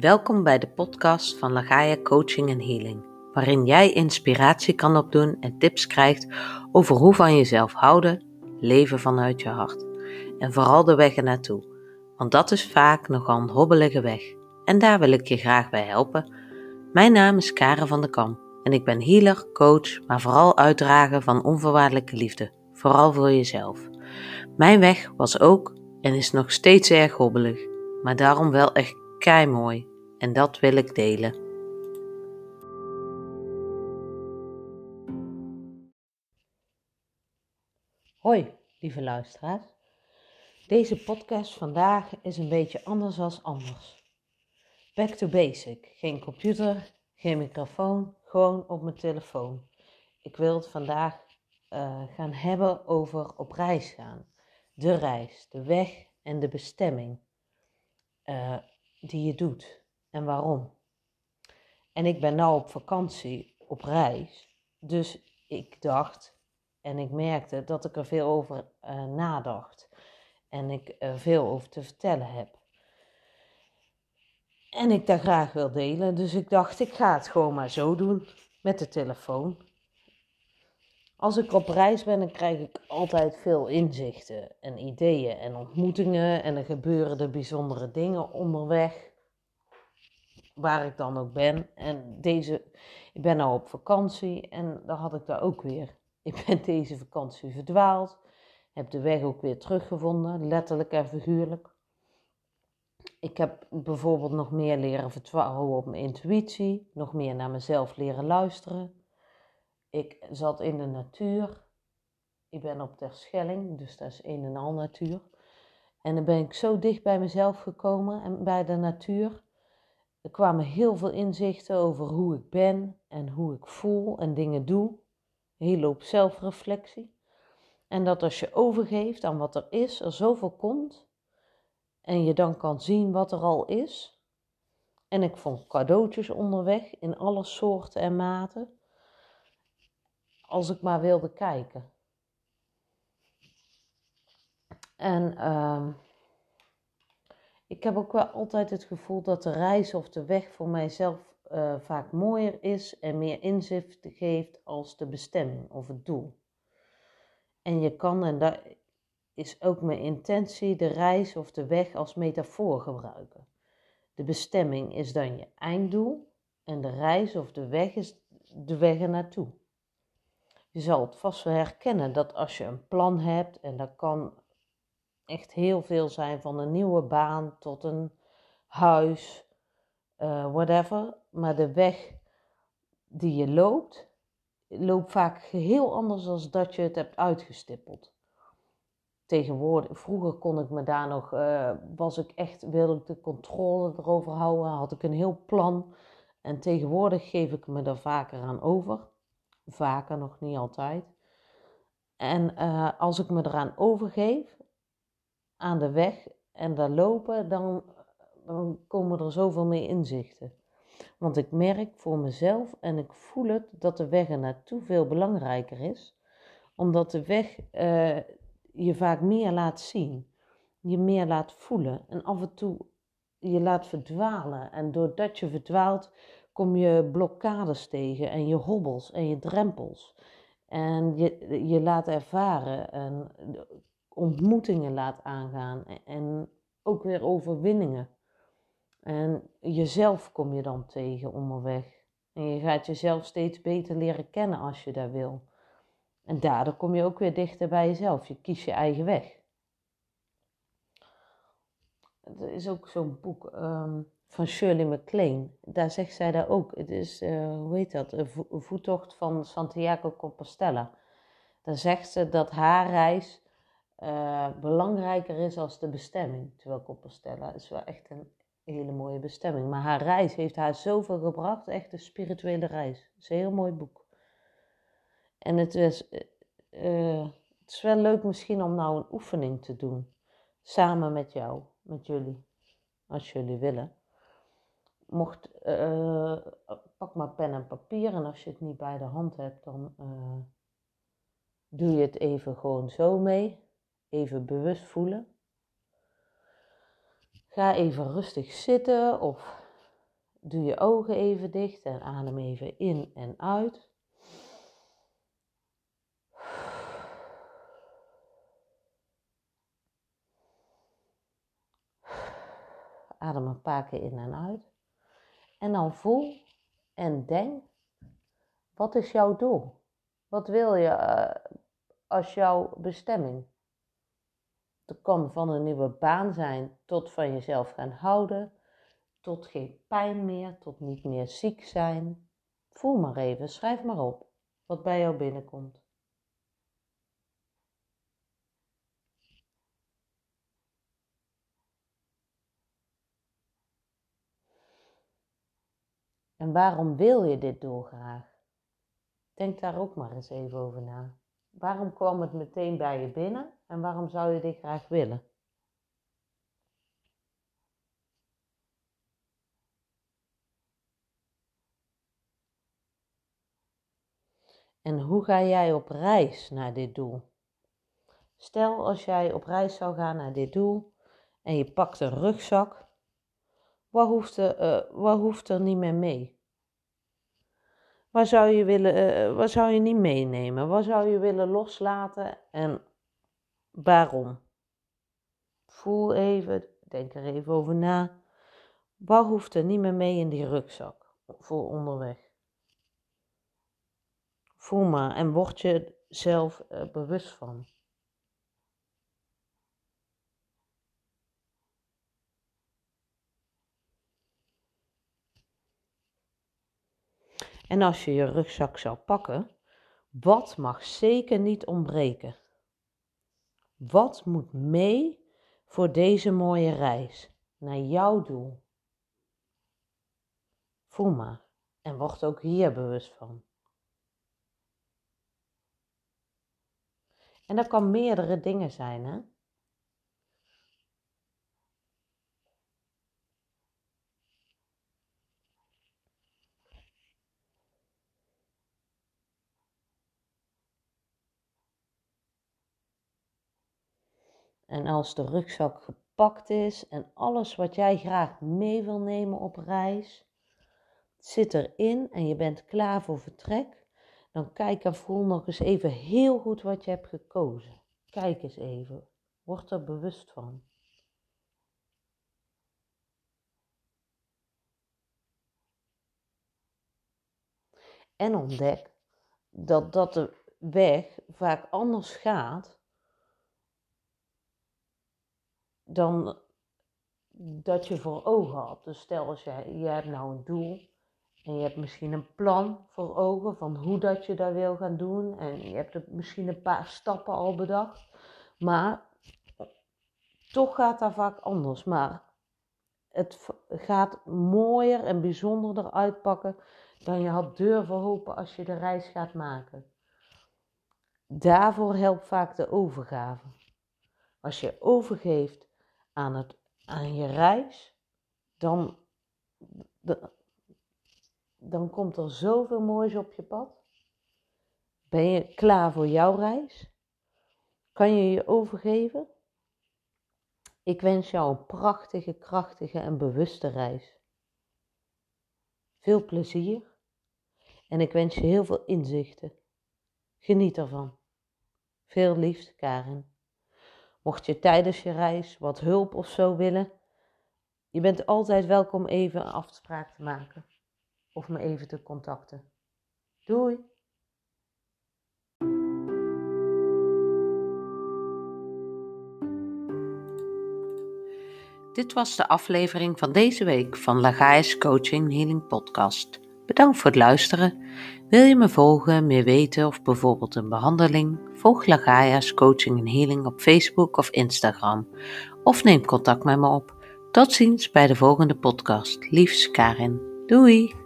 Welkom bij de podcast van Lagaia Coaching en Healing, waarin jij inspiratie kan opdoen en tips krijgt over hoe van jezelf houden, leven vanuit je hart. En vooral de weg ernaartoe, want dat is vaak nogal een hobbelige weg. En daar wil ik je graag bij helpen. Mijn naam is Karen van der Kam en ik ben healer, coach, maar vooral uitdrager van onvoorwaardelijke liefde, vooral voor jezelf. Mijn weg was ook en is nog steeds erg hobbelig, maar daarom wel echt kei mooi en dat wil ik delen. Hoi, lieve luisteraars. Deze podcast vandaag is een beetje anders dan anders. Back to basic. Geen computer, geen microfoon, gewoon op mijn telefoon. Ik wil het vandaag uh, gaan hebben over op reis gaan. De reis, de weg en de bestemming uh, die je doet en waarom. En ik ben nou op vakantie, op reis. Dus ik dacht en ik merkte dat ik er veel over uh, nadacht. En ik er veel over te vertellen heb. En ik dat graag wil delen. Dus ik dacht, ik ga het gewoon maar zo doen. Met de telefoon. Als ik op reis ben, dan krijg ik altijd veel inzichten en ideeën en ontmoetingen. En er gebeuren er bijzondere dingen onderweg waar ik dan ook ben. En deze, ik ben nou op vakantie en dan had ik daar ook weer. Ik ben deze vakantie verdwaald, heb de weg ook weer teruggevonden, letterlijk en figuurlijk. Ik heb bijvoorbeeld nog meer leren vertrouwen op mijn intuïtie, nog meer naar mezelf leren luisteren. Ik zat in de natuur. Ik ben op Terschelling, dus dat is een en al natuur. En dan ben ik zo dicht bij mezelf gekomen en bij de natuur er kwamen heel veel inzichten over hoe ik ben en hoe ik voel en dingen doe. Een hele hoop zelfreflectie. En dat als je overgeeft aan wat er is, er zoveel komt. En je dan kan zien wat er al is. En ik vond cadeautjes onderweg in alle soorten en maten. Als ik maar wilde kijken. En uh, ik heb ook wel altijd het gevoel dat de reis of de weg voor mijzelf uh, vaak mooier is en meer inzicht geeft als de bestemming of het doel. En je kan, en dat is ook mijn intentie, de reis of de weg als metafoor gebruiken. De bestemming is dan je einddoel en de reis of de weg is de weg er naartoe. Je zal het vast wel herkennen dat als je een plan hebt, en dat kan echt heel veel zijn van een nieuwe baan tot een huis, uh, whatever. Maar de weg die je loopt, loopt vaak heel anders dan dat je het hebt uitgestippeld. Tegenwoordig, vroeger kon ik me daar nog, uh, was ik echt, wilde ik de controle erover houden, had ik een heel plan. En tegenwoordig geef ik me daar vaker aan over. Vaker, nog niet altijd. En uh, als ik me eraan overgeef, aan de weg en daar lopen, dan, dan komen er zoveel meer inzichten. Want ik merk voor mezelf en ik voel het dat de weg er naartoe veel belangrijker is, omdat de weg uh, je vaak meer laat zien, je meer laat voelen en af en toe je laat verdwalen. En doordat je verdwaalt, kom je blokkades tegen en je hobbels en je drempels. En je, je laat ervaren en ontmoetingen laat aangaan en ook weer overwinningen. En jezelf kom je dan tegen onderweg. En je gaat jezelf steeds beter leren kennen als je dat wil. En daardoor kom je ook weer dichter bij jezelf. Je kiest je eigen weg. Er is ook zo'n boek ehm, van Shirley MacLaine. Daar zegt zij daar ook. Het is, uh, hoe heet dat? Een voettocht van Santiago Compostela. Daar zegt ze dat haar reis uh, belangrijker is als de bestemming. Terwijl Compostela is wel echt een hele mooie bestemming. Maar haar reis heeft haar zoveel gebracht. Echt een spirituele reis. Het is een heel mooi boek. En het is, uh, het is wel leuk misschien om nou een oefening te doen. Samen met jou, met jullie. Als jullie willen. Mocht, pak maar pen en papier. En als je het niet bij de hand hebt, dan doe je het even gewoon zo mee even bewust voelen. Ga even rustig zitten of doe je ogen even dicht en adem even in en uit. Adem een paar keer in en uit. En dan voel en denk, wat is jouw doel? Wat wil je uh, als jouw bestemming? Het kan van een nieuwe baan zijn tot van jezelf gaan houden, tot geen pijn meer, tot niet meer ziek zijn. Voel maar even, schrijf maar op wat bij jou binnenkomt. En waarom wil je dit dolgraag? Denk daar ook maar eens even over na. Waarom kwam het meteen bij je binnen en waarom zou je dit graag willen? En hoe ga jij op reis naar dit doel? Stel als jij op reis zou gaan naar dit doel en je pakt een rugzak, wat hoeft er, uh, wat hoeft er niet meer mee? Waar zou je, willen, uh, wat zou je niet meenemen? Wat zou je willen loslaten en waarom? Voel even, denk er even over na. Wat hoeft er niet meer mee in die rugzak voor onderweg? Voel maar en word je zelf uh, bewust van. En als je je rugzak zou pakken, wat mag zeker niet ontbreken? Wat moet mee voor deze mooie reis naar jouw doel? Voel maar en word ook hier bewust van. En dat kan meerdere dingen zijn, hè? En als de rugzak gepakt is en alles wat jij graag mee wil nemen op reis zit erin en je bent klaar voor vertrek, dan kijk en voel nog eens even heel goed wat je hebt gekozen. Kijk eens even, word er bewust van. En ontdek dat, dat de weg vaak anders gaat dan dat je voor ogen had. Dus stel als jij, je hebt nou een doel en je hebt misschien een plan voor ogen van hoe dat je dat wil gaan doen en je hebt misschien een paar stappen al bedacht, maar toch gaat dat vaak anders. Maar het gaat mooier en bijzonderder uitpakken dan je had durven hopen als je de reis gaat maken. Daarvoor helpt vaak de overgave. Als je overgeeft aan, het, aan je reis, dan, dan komt er zoveel moois op je pad. Ben je klaar voor jouw reis? Kan je je overgeven? Ik wens jou een prachtige, krachtige en bewuste reis. Veel plezier en ik wens je heel veel inzichten. Geniet ervan. Veel liefst, Karin. Mocht je tijdens je reis wat hulp of zo willen, je bent altijd welkom even een afspraak te maken of me even te contacten. Doei! Dit was de aflevering van deze week van Lagais Coaching Healing Podcast. Bedankt voor het luisteren. Wil je me volgen, meer weten of bijvoorbeeld een behandeling? Volg Lagaia's Coaching en Healing op Facebook of Instagram. Of neem contact met me op. Tot ziens bij de volgende podcast. Liefs Karin. Doei!